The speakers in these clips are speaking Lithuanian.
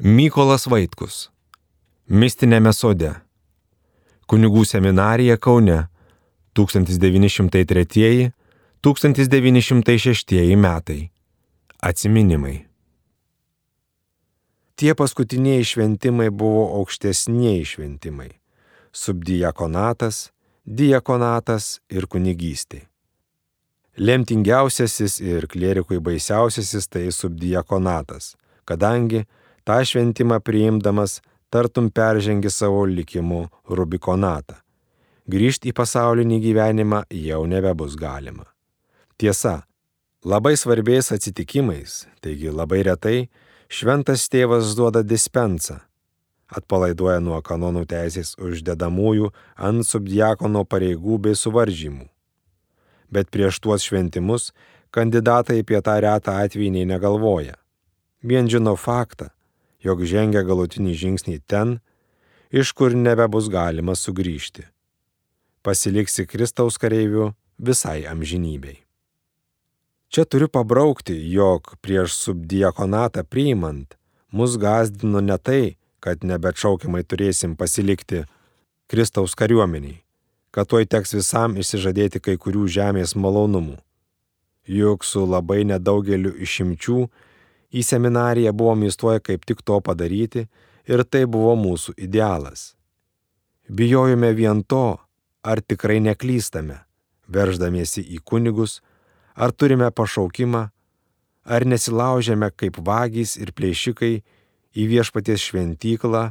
Mykolas Vaitkus. Mistinėme sode. Kunigų seminarija Kaune 1903-1906 metai. Atsiminimai. Tie paskutiniai šventimai buvo aukštesniai šventimai - subdiakonatas, diakonatas ir kunigystė. Lemtingiausiasis ir klierikui baisiausiasis tai subdiakonatas, kadangi tą šventimą priimdamas tartum peržengi savo likimu Rubikonatą. Grįžti į pasaulinį gyvenimą jau nebebus galima. Tiesa, labai svarbiais atsitikimais, taigi labai retai, šventas tėvas duoda dispensą, atpalaiduoja nuo kanonų teisės uždedamųjų ant subdiakono pareigų bei suvaržymų. Bet prieš tuos šventimus kandidatai apie tą retą atvejį negalvoja. Vien žino faktą, jog žengia galutinį žingsnį ten, iš kur nebebus galima sugrįžti. Pasiliksi Kristaus kareiviu visai amžinybei. Čia turiu pabraukti, jog prieš subdiakonatą priimant mus gazdino ne tai, kad nebetšaukiamai turėsim pasilikti Kristaus kariuomeniai, kad tuoj teks visam išsižadėti kai kurių žemės malonumų. Juk su labai nedaugeliu išimčių į seminariją buvom įstoję kaip tik to padaryti ir tai buvo mūsų idealas. Bijojome vien to, ar tikrai neklystame, verždamiesi į kunigus, ar turime pašaukimą, ar nesilaužėme kaip vagys ir plėšikai į viešpaties šventyklą,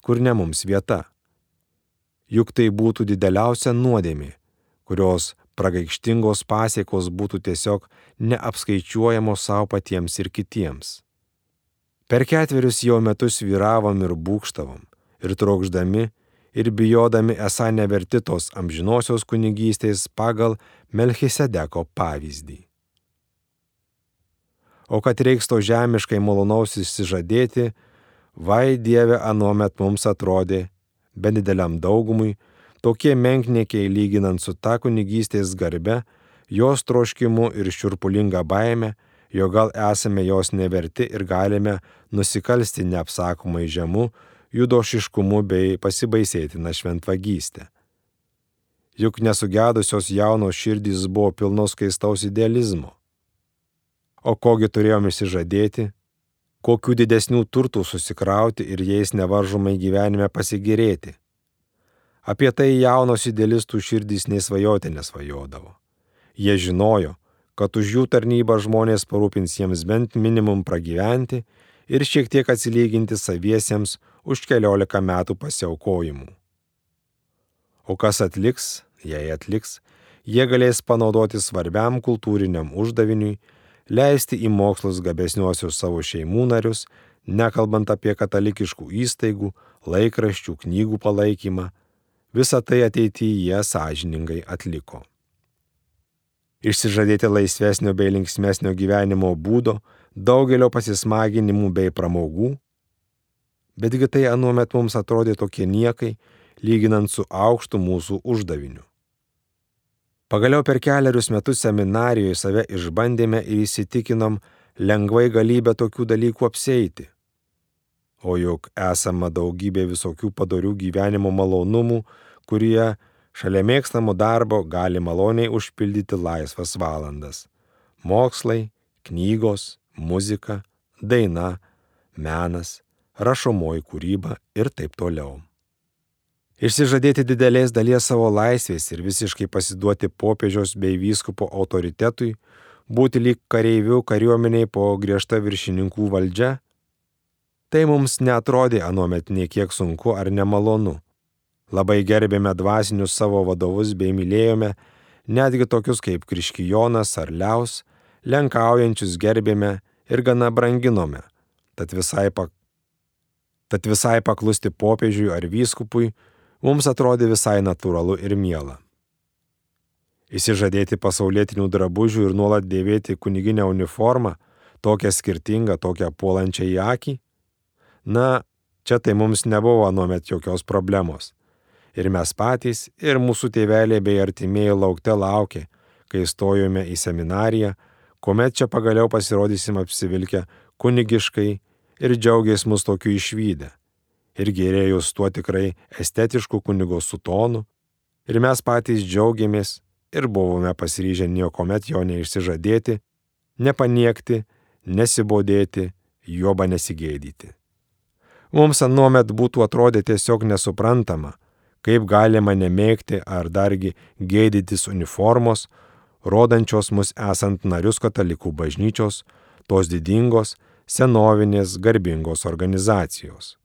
kur ne mums vieta. Juk tai būtų dideliausia nuodėmė, kurios pragaikštingos pasiekos būtų tiesiog neapskaičiuojamos savo patiems ir kitiems. Per ketverius jau metus vyravom ir būkštavom, ir trokšdami, ir bijodami esą neverti tos amžinosios kunigystės pagal Melchisedeko pavyzdį. O kad reiks to žemiškai malonaus išsižadėti, vai Dieve anuomet mums atrodė, be dideliam daugumui, tokie menkniekiai lyginant su ta kunigystės garbe, jos troškimu ir šiurpulinga baime, jo gal esame jos neverti ir galime nusikalsti neapsakomai žemu, judošiškumu bei pasibaisėtina šventvagystė. Juk nesugedusios jaunos širdys buvo pilnos keistaus idealizmo. O kogi turėjom įsižadėti, kokių didesnių turtų susikrauti ir jais nevaržomai gyvenime pasigirėti. Apie tai jaunos idealistų širdys nesvajoti nesvajodavo. Jie žinojo, kad už jų tarnybą žmonės parūpins jiems bent minimum pragyventi ir šiek tiek atsilyginti saviesiems už keliolika metų pasiaukojimų. O kas atliks, jei atliks, jie galės panaudoti svarbiam kultūriniam uždaviniui, leisti į mokslus gabesniuosius savo šeimų narius, nekalbant apie katalikiškų įstaigų, laikraščių, knygų palaikymą, visą tai ateityje sąžiningai atliko. Išsižadėti laisvesnio bei linksmesnio gyvenimo būdo, daugelio pasismaginimų bei pramogų, betgi tai anuomet mums atrodė tokie niekai, lyginant su aukštu mūsų uždaviniu. Pagaliau per keliarius metus seminarijoje save išbandėme ir įsitikinom lengvai galybę tokių dalykų apseiti. O juk esama daugybė visokių padorių gyvenimo malonumų, kurie šalia mėgstamo darbo gali maloniai užpildyti laisvas valandas. Mokslai, knygos, muzika, daina, menas, rašomoji kūryba ir taip toliau. Išsižadėti didelės dalies savo laisvės ir visiškai pasiduoti popiežiaus bei vyskupo autoritetui, būti lyg kareivių kariuomeniai po griežta viršininkų valdžia, tai mums netrodė anuomet niekiek sunku ar nemalonu. Labai gerbėme dvasinius savo vadovus bei mylėjome, netgi tokius kaip Kriškijonas ar Liaus, lenkaujančius gerbėme ir gana branginome, tad visai, pak... tad visai paklusti popiežiui ar vyskupui mums atrodė visai natūralu ir miela. Įsižadėti pasaulietinių drabužių ir nuolat dėvėti kuniginę uniformą, tokią skirtingą, tokią puolančią į akį? Na, čia tai mums nebuvo nuomet jokios problemos. Ir mes patys, ir mūsų tėveliai bei artimieji laukte laukė, kai stojome į seminariją, kuomet čia pagaliau pasirodysim apsivilkę kunigiškai ir džiaugės mus tokiu išvykę. Ir gėrėjus tuo tikrai estetišku kunigo sutonu. Ir mes patys džiaugiamės ir buvome pasiryžę niekomet jo neišsižadėti, nepaniekti, nesibodėti, juoba nesigėdyti. Mums anuomet būtų atrodę tiesiog nesuprantama, kaip galima nemėgti ar dargi gėdytis uniformos, rodančios mus esant narius katalikų bažnyčios, tos didingos, senovinės, garbingos organizacijos.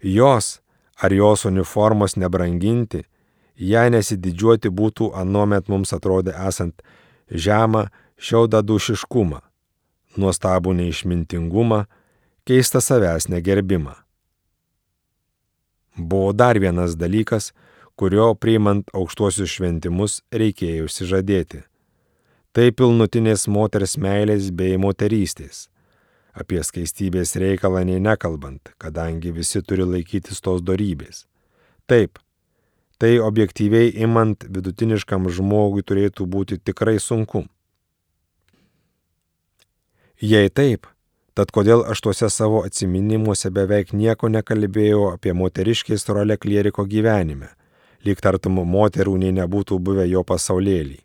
Jos ar jos uniformos nebranginti, jei nesididžiuoti būtų anuomet mums atrodę esant žemą šiaudadušiškumą, nuostabų neišmintingumą, keistą savęs negerbimą. Buvo dar vienas dalykas, kurio priimant aukštuosius šventimus reikėjo išsižadėti. Tai pilnutinės moters meilės bei moterystės. Apie skaistybės reikalą nei nekalbant, kadangi visi turi laikytis tos darybės. Taip, tai objektyviai imant vidutiniškam žmogui turėtų būti tikrai sunku. Jei taip, Tad kodėl aš tuose savo atsiminimuose beveik nieko nekalbėjau apie moteriškės rolę klieriko gyvenime, lyg tartum moterų nei nebūtų buvę jo pasaulėlį.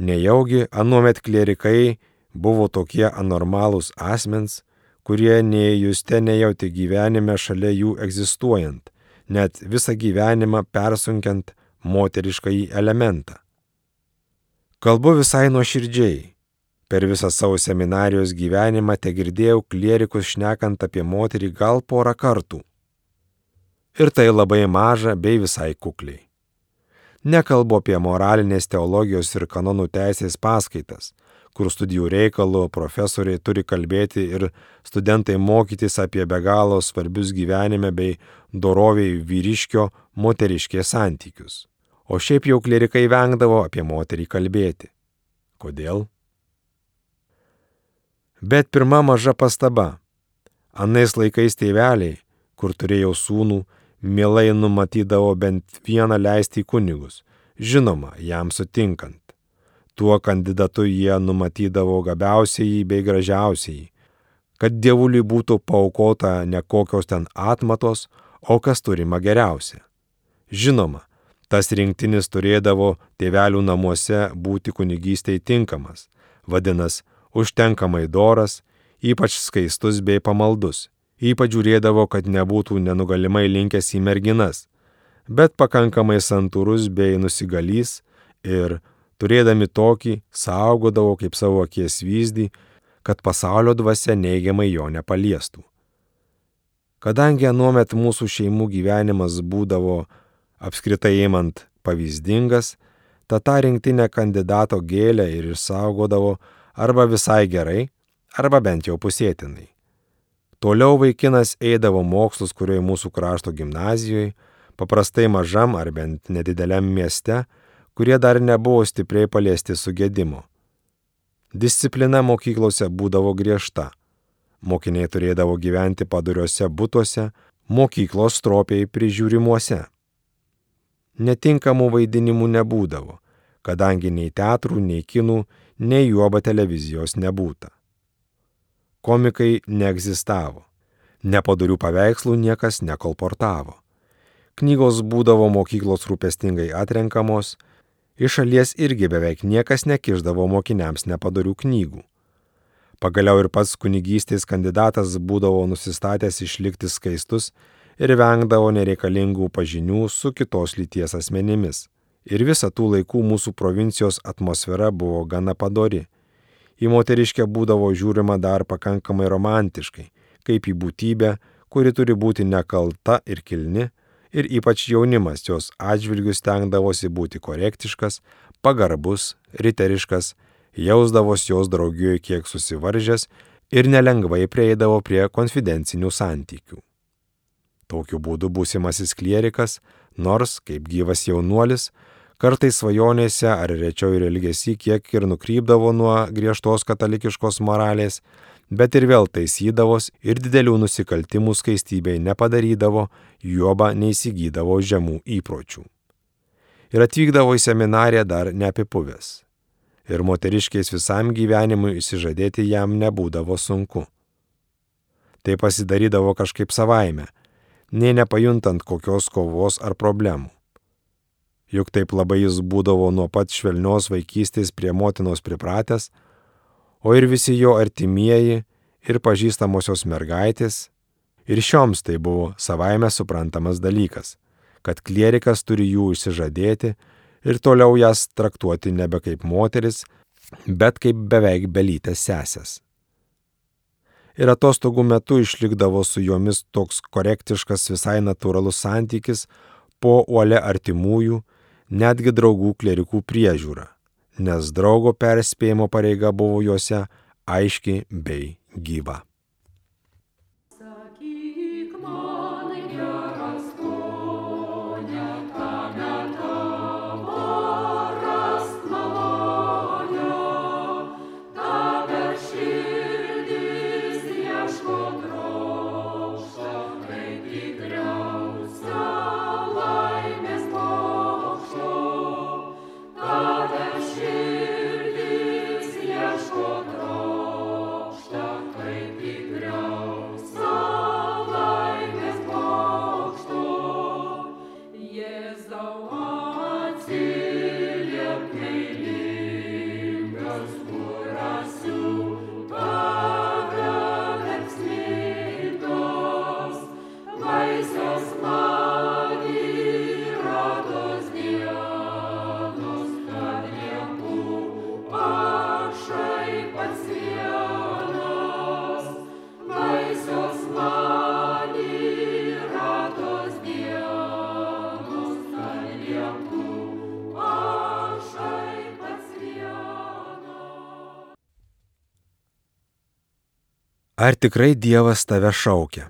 Nejaugi anuomet klierikai buvo tokie anormalūs asmens, kurie nei juste nejauti gyvenime šalia jų egzistuojant, net visą gyvenimą persunkiant moterišką į elementą. Kalbu visai nuoširdžiai, Per visą savo seminarijos gyvenimą te girdėjau klierikus šnekant apie moterį gal porą kartų. Ir tai labai maža bei visai kukliai. Nekalbu apie moralinės teologijos ir kanonų teisės paskaitas, kur studijų reikalų profesoriai turi kalbėti ir studentai mokytis apie be galo svarbius gyvenime bei doroviai vyriškio moteriškės santykius. O šiaip jau klerikai vengdavo apie moterį kalbėti. Kodėl? Bet pirma maža pastaba. Anais laikais tėveliai, kur turėjau sūnų, mielai numatydavo bent vieną leisti į kunigus, žinoma, jam sutinkant. Tuo kandidatu jie numatydavo gabiausiai bei gražiausiai, kad dievuliui būtų paukota ne kokios ten atmatos, o kas turima geriausia. Žinoma, tas rinktinis turėdavo tėvelių namuose būti kunigystėj tinkamas, vadinasi, užtenkamai doras, ypač skaistus bei pamaldus. Ypač žiūrėdavo, kad nebūtų nenugalimai linkęs į merginas, bet pakankamai santūrus bei nusigalys ir, turėdami tokį, saugodavo kaip savo akies vyzdį, kad pasaulio dvasia neigiamai jo nepaliestų. Kadangi anuomet mūsų šeimų gyvenimas būdavo apskritai įmant pavyzdingas, ta tą rinktinę kandidato gėlę ir išsaugodavo arba visai gerai, arba bent jau pusėtinai. Toliau vaikinas eidavo mokslus kurioje mūsų krašto gimnazijoje, paprastai mažam ar bent nedideliam mieste, kurie dar nebuvo stipriai paliesti sugėdimo. Disciplina mokyklose būdavo griežta. Mokiniai turėdavo gyventi paduriuose būtuose, mokyklos stropiai prižiūrimuose. Netinkamų vaidinimų nebūdavo, kadangi nei teatrų, nei kinų, nei juoba televizijos nebūta. Komikai neegzistavo. Nepadarių paveikslų niekas nekolportavo. Knygos būdavo mokyklos rūpestingai atrenkamos, iš šalies irgi beveik niekas nekiždavo mokiniams nepadarių knygų. Pagaliau ir pats kunigystės kandidatas būdavo nusistatęs išlikti skaistus ir vengdavo nereikalingų pažinių su kitos lyties asmenimis. Ir visa tų laikų mūsų provincijos atmosfera buvo gana padori. Į moteriškę būdavo žiūrima dar pakankamai romantiškai, kaip į būtybę, kuri turi būti nekalta ir kilni, ir ypač jaunimas jos atžvilgius stengdavosi būti korektiškas, pagarbus, riteriškas, jausdavos jos draugijoje kiek susivaržęs ir nelengvai prieidavo prie konfidencinių santykių. Tokiu būdu būsimasis klierikas, nors kaip gyvas jaunuolis, Kartais svajonėse ar rečiau ir elgesį kiek ir nukrypdavo nuo griežtos katalikiškos moralės, bet ir vėl taisydavos ir didelių nusikaltimų skaistybei nepadarydavo, juoba neįsigydavo žemų įpročių. Ir atvykdavo į seminariją dar neapipuvęs. Ir moteriškiais visam gyvenimui įsižadėti jam nebūdavo sunku. tai pasidarydavo kažkaip savaime, nei nepajuntant kokios kovos ar problemų. Juk taip labai jis būdavo nuo pat švelnios vaikystės prie motinos pripratęs, o ir visi jo artimieji ir pažįstamosios mergaitės, ir šioms tai buvo savaime suprantamas dalykas, kad klierikas turi jų išsižadėti ir toliau jas traktuoti nebe kaip moteris, bet kaip beveik belytės sesės. Ir atostogų metu išlikdavo su jomis toks korektiškas visai natūralus santykis po uole artimųjų, netgi draugų klerikų priežiūra, nes draugo perspėjimo pareiga buvo juose aiški bei gyva. Ar tikrai Dievas tave šaukia?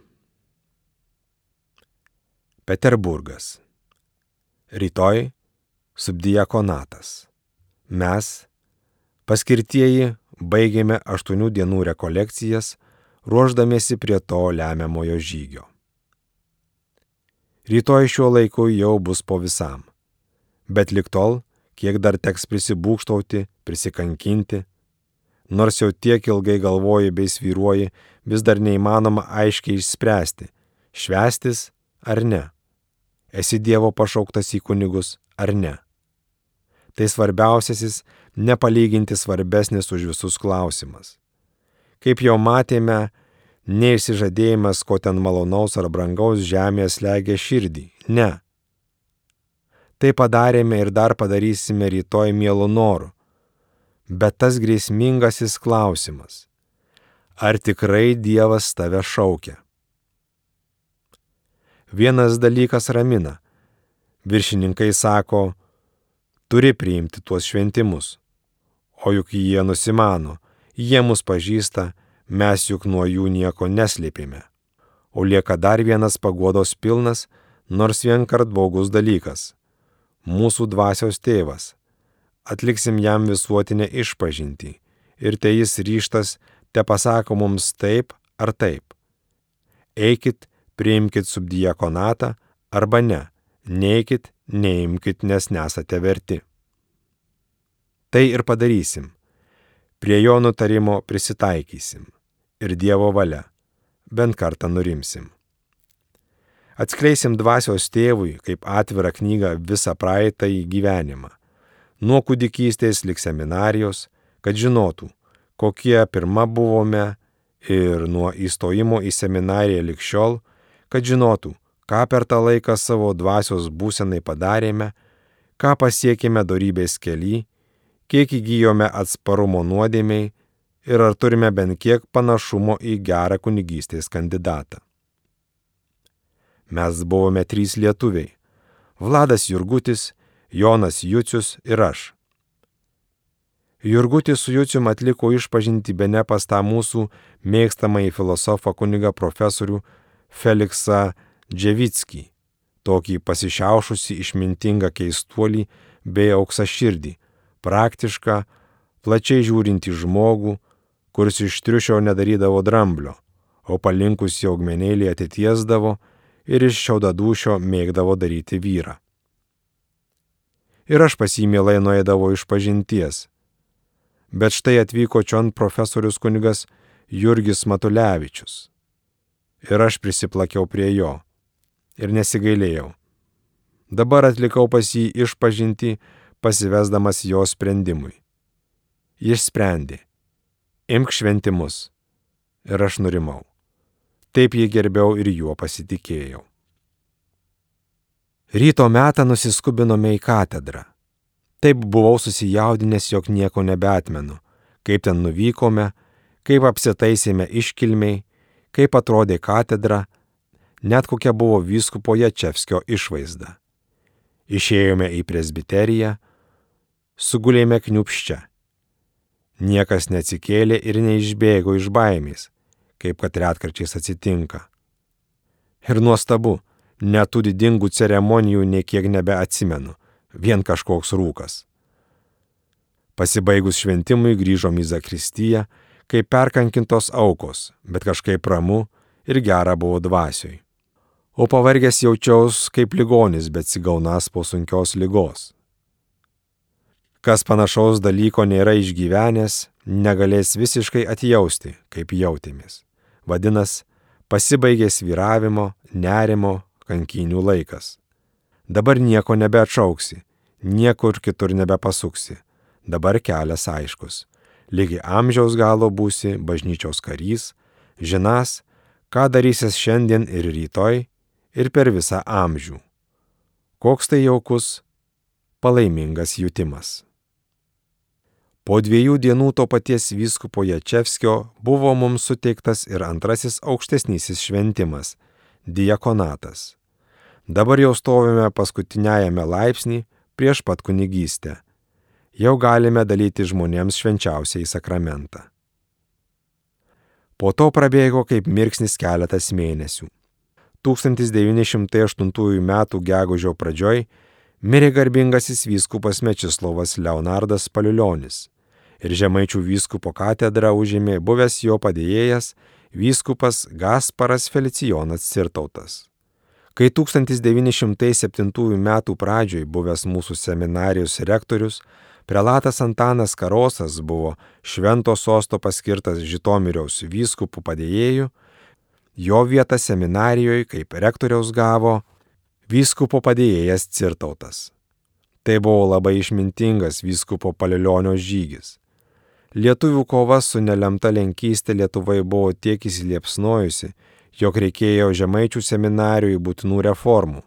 Peterburgas. Rytoj subdiakonatas. Mes, paskirtieji, baigėme aštuonių dienų rekolekcijas, ruoždamėsi prie to lemiamojo žygio. Rytoj šiuo laiku jau bus po visam. Bet liktol, kiek dar teks prisibūkštauti, prisikankinti, nors jau tiek ilgai galvoji bei svyruoji, vis dar neįmanoma aiškiai išspręsti - švestis ar ne. Esi Dievo pašauktas į kunigus ar ne. Tai svarbiausiasis, nepalyginti svarbesnis už visus klausimas. Kaip jau matėme, neišsižadėjimas, ko ten malonaus ar brangaus žemėje slegia širdį. Ne. Tai padarėme ir dar padarysime rytoj mielų norų bet tas grėsmingasis klausimas - ar tikrai Dievas tave šaukia? Vienas dalykas ramina. Viršininkai sako, turi priimti tuos šventimus. O juk jie nusimano, jie mus pažįsta, mes juk nuo jų nieko neslėpėme. O lieka dar vienas pagodos pilnas, nors vienkart baugus dalykas - mūsų dvasios tėvas atliksim jam visuotinę išpažinti ir tai jis ryštas te pasako mums taip ar taip. Eikit, priimkit subdiakonatą arba ne, neikit, neimkit, nes nesate verti. Tai ir padarysim. Prie jo nutarimo prisitaikysim. Ir Dievo valia. Bent kartą nurimsim. Atskleisim dvasios tėvui kaip atvirą knygą visą praeitą į gyvenimą nuo kūdikystės lik seminarijos, kad žinotų, kokie pirmą buvome ir nuo įstojimo į seminariją lik šiol, kad žinotų, ką per tą laiką savo dvasios būsenai padarėme, ką pasiekėme darybės keli, kiek įgyjome atsparumo nuodėmiai ir ar turime bent kiek panašumo į gerą kunigystės kandidatą. Mes buvome trys lietuviai - Vladas Jurgutis, Jonas Jucius ir aš. Jurgutis su Jucium atliko išpažinti be ne pas tą mūsų mėgstamąjį filosofą kunigą profesorių Feliksą Dževickį, tokį pasišiaušusi išmintingą keistuolį bei auksą širdį, praktišką, plačiai žiūrinti žmogų, kuris iš triušio nedarydavo dramblio, o palinkusi augmenėlį atitiesdavo ir iš šiaudadūšio mėgdavo daryti vyrą ir aš pas jį mielai nuėdavau iš pažinties. Bet štai atvyko čion profesorius kunigas Jurgis Matulevičius. ir aš prisiplakiau prie jo. Ir nesigailėjau. Dabar atlikau pas jį išpažinti, pasivesdamas jo sprendimui. Jis sprendė. Imk šventimus. Ir aš nurimau. Taip jį gerbiau ir juo pasitikėjau. Ryto metą nusiskubinome į katedrą. Taip buvau susijaudinęs, jog nieko nebeatmenu, kaip ten nuvykome, kaip apsitaisėme iškilmiai, kaip atrodė katedra, net kokia buvo vyskupo Jačevskio išvaizda. Išėjome į presbiteriją, sugulėme kniupščia. Niekas neatsikėlė ir neišbėgo iš baimės, kaip kad retkarčiais atsitinka. Ir nuostabu, netų didingų ceremonijų niekiek nebeatsimenu, vien kažkoks rūkas. Pasibaigus šventimui grįžom į Zakristiją, kaip perkankintos aukos, bet kažkaip ramu ir gera buvo dvasioj. O pavargęs jaučiaus kaip ligonis, bet sigaunas po sunkios lygos. Kas panašaus dalyko nėra išgyvenęs, negalės visiškai atjausti, kaip jautėmės. Vadinasi, pasibaigė sviravimo, nerimo, kankinių laikas. Dabar nieko nebeatšauksi, niekur kitur nebepasuksi. Dabar kelias aiškus. Lygi amžiaus galo būsi bažnyčios karys, žinas, ką darysis šiandien ir rytoj ir per visą amžių. Koks tai jaukus, palaimingas jutimas. Po dviejų dienų to paties vyskupo Jačevskio buvo mums suteiktas ir antrasis aukštesnysis šventimas - diakonatas. Dabar jau stovime paskutiniajame laipsnį prieš pat kunigystę. Jau galime dalyti žmonėms švenčiausiai sakramentą. Po to prabėgo kaip mirksnis keletas mėnesių. 1908 m. gegužio pradžioj mirė garbingasis vyskupas Mečislovas Leonardas Paliulionis ir žemaičių vyskupo katedrą užėmė buvęs jo padėjėjas vyskupas Gasparas Felicijonas Cirtautas. Kai 1907 m. pradžioj buvęs mūsų seminarijos rektorius, prelatas Antanas Karosas buvo švento sosto paskirtas Žitomiriaus vyskupų padėjėjų, jo vietą seminarijoje kaip rektoriaus gavo vyskupo padėjėjas Cirtautas. Tai buvo labai išmintingas vyskupo palilionio žygis. Lietuvių kova su nelemta lenkystė Lietuvai buvo tiek įsiliepsnojusi, jog reikėjo žemaičių seminarijui būtinų reformų.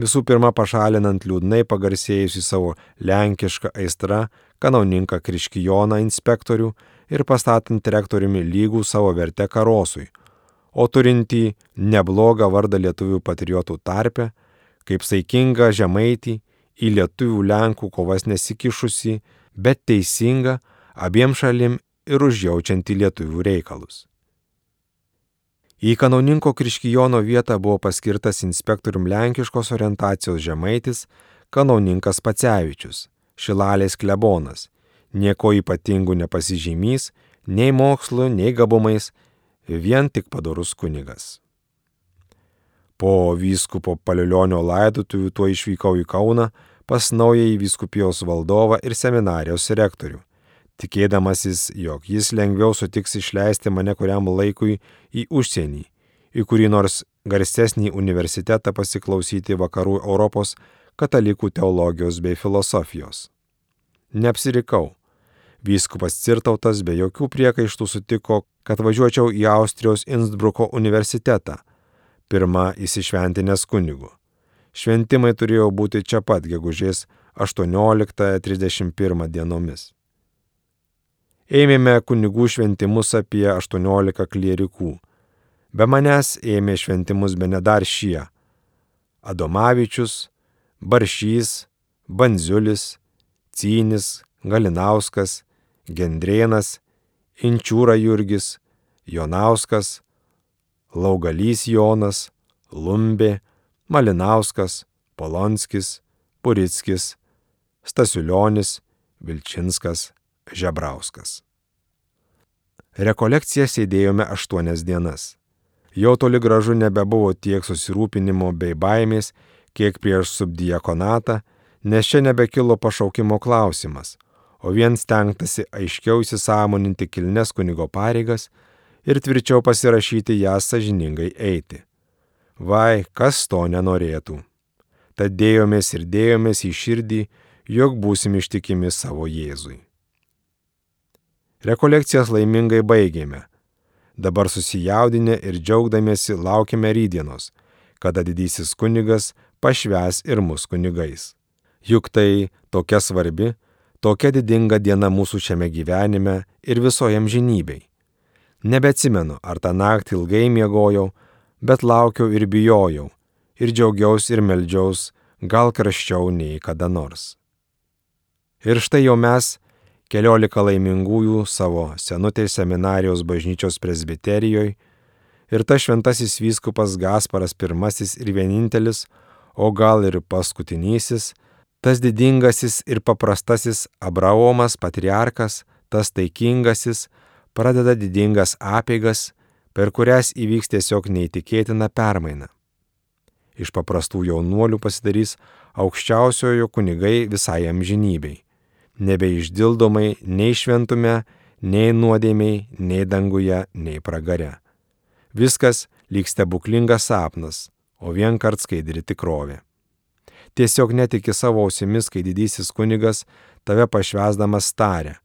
Visų pirma, pašalinant liūdnai pagarsėjusi savo lenkišką aistrą kanauninką Kriškijoną inspektorių ir pastatant rektoriumi lygų savo vertę karosui, o turintį neblogą vardą lietuvių patriotų tarpe, kaip saikingą žemaitį, į lietuvių lenkų kovas nesikišusi, bet teisingą, abiem šalim ir užjaučianti lietuvių reikalus. Į kanauninko Kriškijono vietą buvo paskirtas inspektorium lenkiškos orientacijos žemaitis kanauninkas Pacevičius, Šilalės klebonas, nieko ypatingų nepasižymys, nei mokslu, nei gabumais, vien tik padorus kunigas. Po vyskupo Paliulionio laidotuvių tuo išvykau į Kauną pas naująjį vyskupijos valdovą ir seminarijos rektorių tikėdamasis, jog jis lengviau sutiks išleisti mane kuriam laikui į užsienį, į kurį nors garsesnį universitetą pasiklausyti vakarų Europos katalikų teologijos bei filosofijos. Neapsirikau. Vyskupas Cirtautas be jokių priekaištų sutiko, kad važiuočiau į Austrijos Innsbruko universitetą, pirmą įsišventinęs kunigu. Šventimai turėjo būti čia pat gegužės 18-31 dienomis ėmėme kunigų šventimus apie 18 klierikų. Be manęs ėmė šventimus be nedar šie - Adomavičius, Baršys, Banziulis, Cynis, Galinauskas, Gendrėnas, Inčiūra Jurgis, Jonauskas, Laugalys Jonas, Lumbė, Malinauskas, Polonskis, Purickis, Stasiulionis, Vilčinskas, Žebrauskas. Rekolekciją sėdėjome aštuonias dienas. Jau toli gražu nebebuvo tiek susirūpinimo bei baimės, kiek prieš subdiakonatą, nes čia nebekilo pašaukimo klausimas, o vien stengtasi aiškiau įsisamoninti kilnes kunigo pareigas ir tvirčiau pasirašyti jas sažiningai eiti. Vai, kas to nenorėtų. Tad dėjomės ir dėjomės į širdį, jog būsim ištikimi savo Jėzui. Rekolekcijas laimingai baigėme. Dabar susijaudinę ir džiaugdamiesi laukime rydienos, kada didysis kunigas pašves ir mus kunigais. Juk tai tokia svarbi, tokia didinga diena mūsų šiame gyvenime ir visoje amžinybei. Nebeatsimenu, ar tą naktį ilgai miegojau, bet laukiau ir bijojau, ir džiaugiausi ir meldžiaus, gal kraščiau nei kada nors. Ir štai jau mes, keliolika laimingųjų savo senutės seminarijos bažnyčios presbiterijoje, ir tas šventasis vyskupas Gasparas I ir vienintelis, o gal ir paskutinysis, tas didingasis ir paprastasis Abraomas patriarkas, tas taikingasis, pradeda didingas apeigas, per kurias įvyks tiesiog neįtikėtina permaina. Iš paprastų jaunuolių pasidarys aukščiausiojo kunigai visai amžinybei, nebeišdildomai nei šventume, nei nuodėmiai, nei danguje, nei pragare. Viskas lyg stebuklingas sapnas, o vienkart skaidri tikrovė. Tiesiog netiki savo ausimis, kai didysis kunigas tave pašvesdamas tarė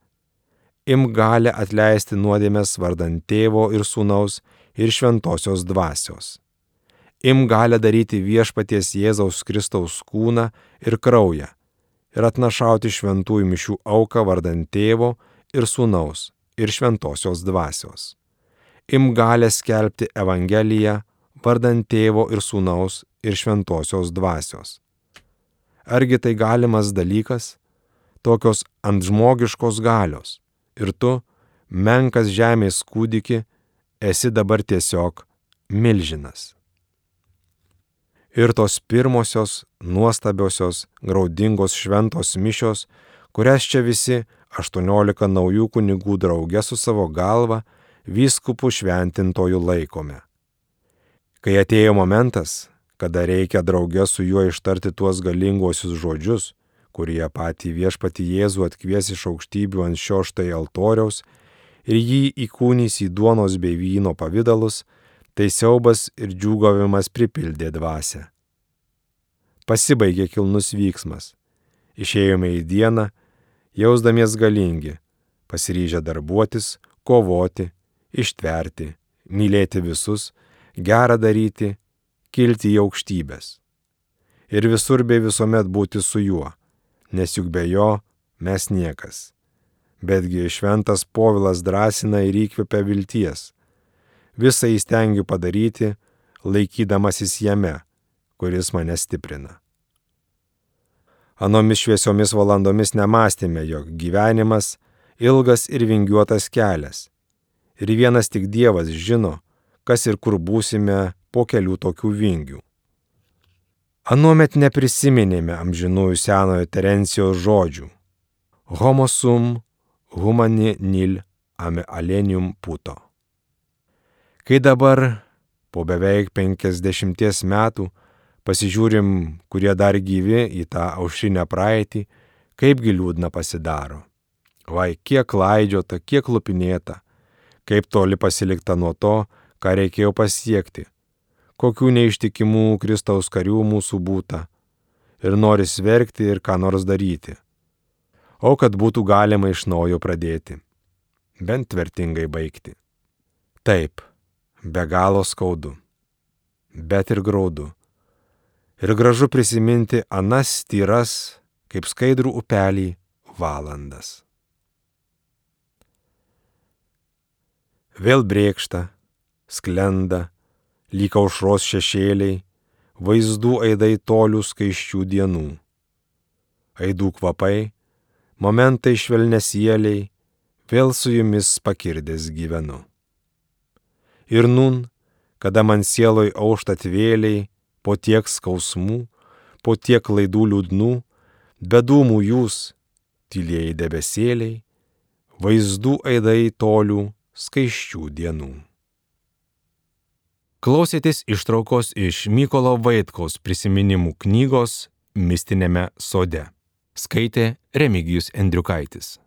im gali atleisti nuodėmės vardant tėvo ir sūnaus ir šventosios dvasios. Im gali daryti viešpaties Jėzaus Kristaus kūną ir kraują ir atnašauti šventųjų mišių auką vardant tėvo ir sūnaus ir šventosios dvasios. Im gali skelbti Evangeliją vardant tėvo ir sūnaus ir šventosios dvasios. Argi tai galimas dalykas? Tokios antžmogiškos galios ir tu, menkas žemės kūdiki, esi dabar tiesiog milžinas. Ir tos pirmosios, nuostabiosios, graudingos šventos mišios, kurias čia visi 18 naujų kunigų drauge su savo galva vyskupų šventintojų laikome. Kai atėjo momentas, kada reikia drauge su juo ištarti tuos galinguosius žodžius, kurie patį viešpati Jėzų atkvies iš aukštybių ant šio štai altoriaus ir jį įkūnys į duonos bei vyno pavydalus, tai siaubas ir džiūgavimas pripildė dvasę. Pasibaigė kilnus vyksmas. Išėjome į dieną, jausdamies galingi, pasiryžę darbuotis, kovoti, ištverti, mylėti visus, gerą daryti, kilti į aukštybės. Ir visur bei visuomet būti su juo nes juk be jo mes niekas. Betgi šventas povilas drąsina ir įkvepia vilties. Visą įstengiu padaryti, laikydamasis jame, kuris mane stiprina. Anomis šviesiomis valandomis nemastėme, jog gyvenimas ilgas ir vingiuotas kelias. Ir vienas tik Dievas žino, kas ir kur būsime po kelių tokių vingių. Anuomet neprisiminėme amžinųjų senojo Terencijos žodžių. Homo sum humani nil ame alenium puto. Kai dabar, po beveik penkisdešimties metų, pasižiūrim, kurie dar gyvi į tą aušrinę praeitį, kaipgi liūdna pasidaro. Vai, kiek klaidžiota, kiek lupinėta, kaip toli pasilikta nuo to, ką reikėjo pasiekti, kokių neištikimų Kristaus karių mūsų būta ir nori sverkti ir ką nors daryti. O kad būtų galima iš naujo pradėti, bent tvirtingai baigti. Taip, be galo skaudu, bet ir graudu. Ir gražu prisiminti anas tyras, kaip skaidrų upelį, valandas. Vėl brėkšta, sklenda, lyg aušros šešėliai, vaizdų aidai tolių skaiščių dienų. Aidų kvapai, momentai švelnesieliai, vėl su jumis pakirdęs gyvenu. Ir nun, kada man sieloj auštat vėliai, po tiek skausmų, po tiek klaidų liūdnų, bedūmų jūs, tylieji debesėliai, vaizdų aidai tolių skaiščių dienų. Klausėtės ištraukos iš Mykolo Vaitkaus prisiminimų knygos Mistinėme sode. Skaitė Remigijus Endriukaitis.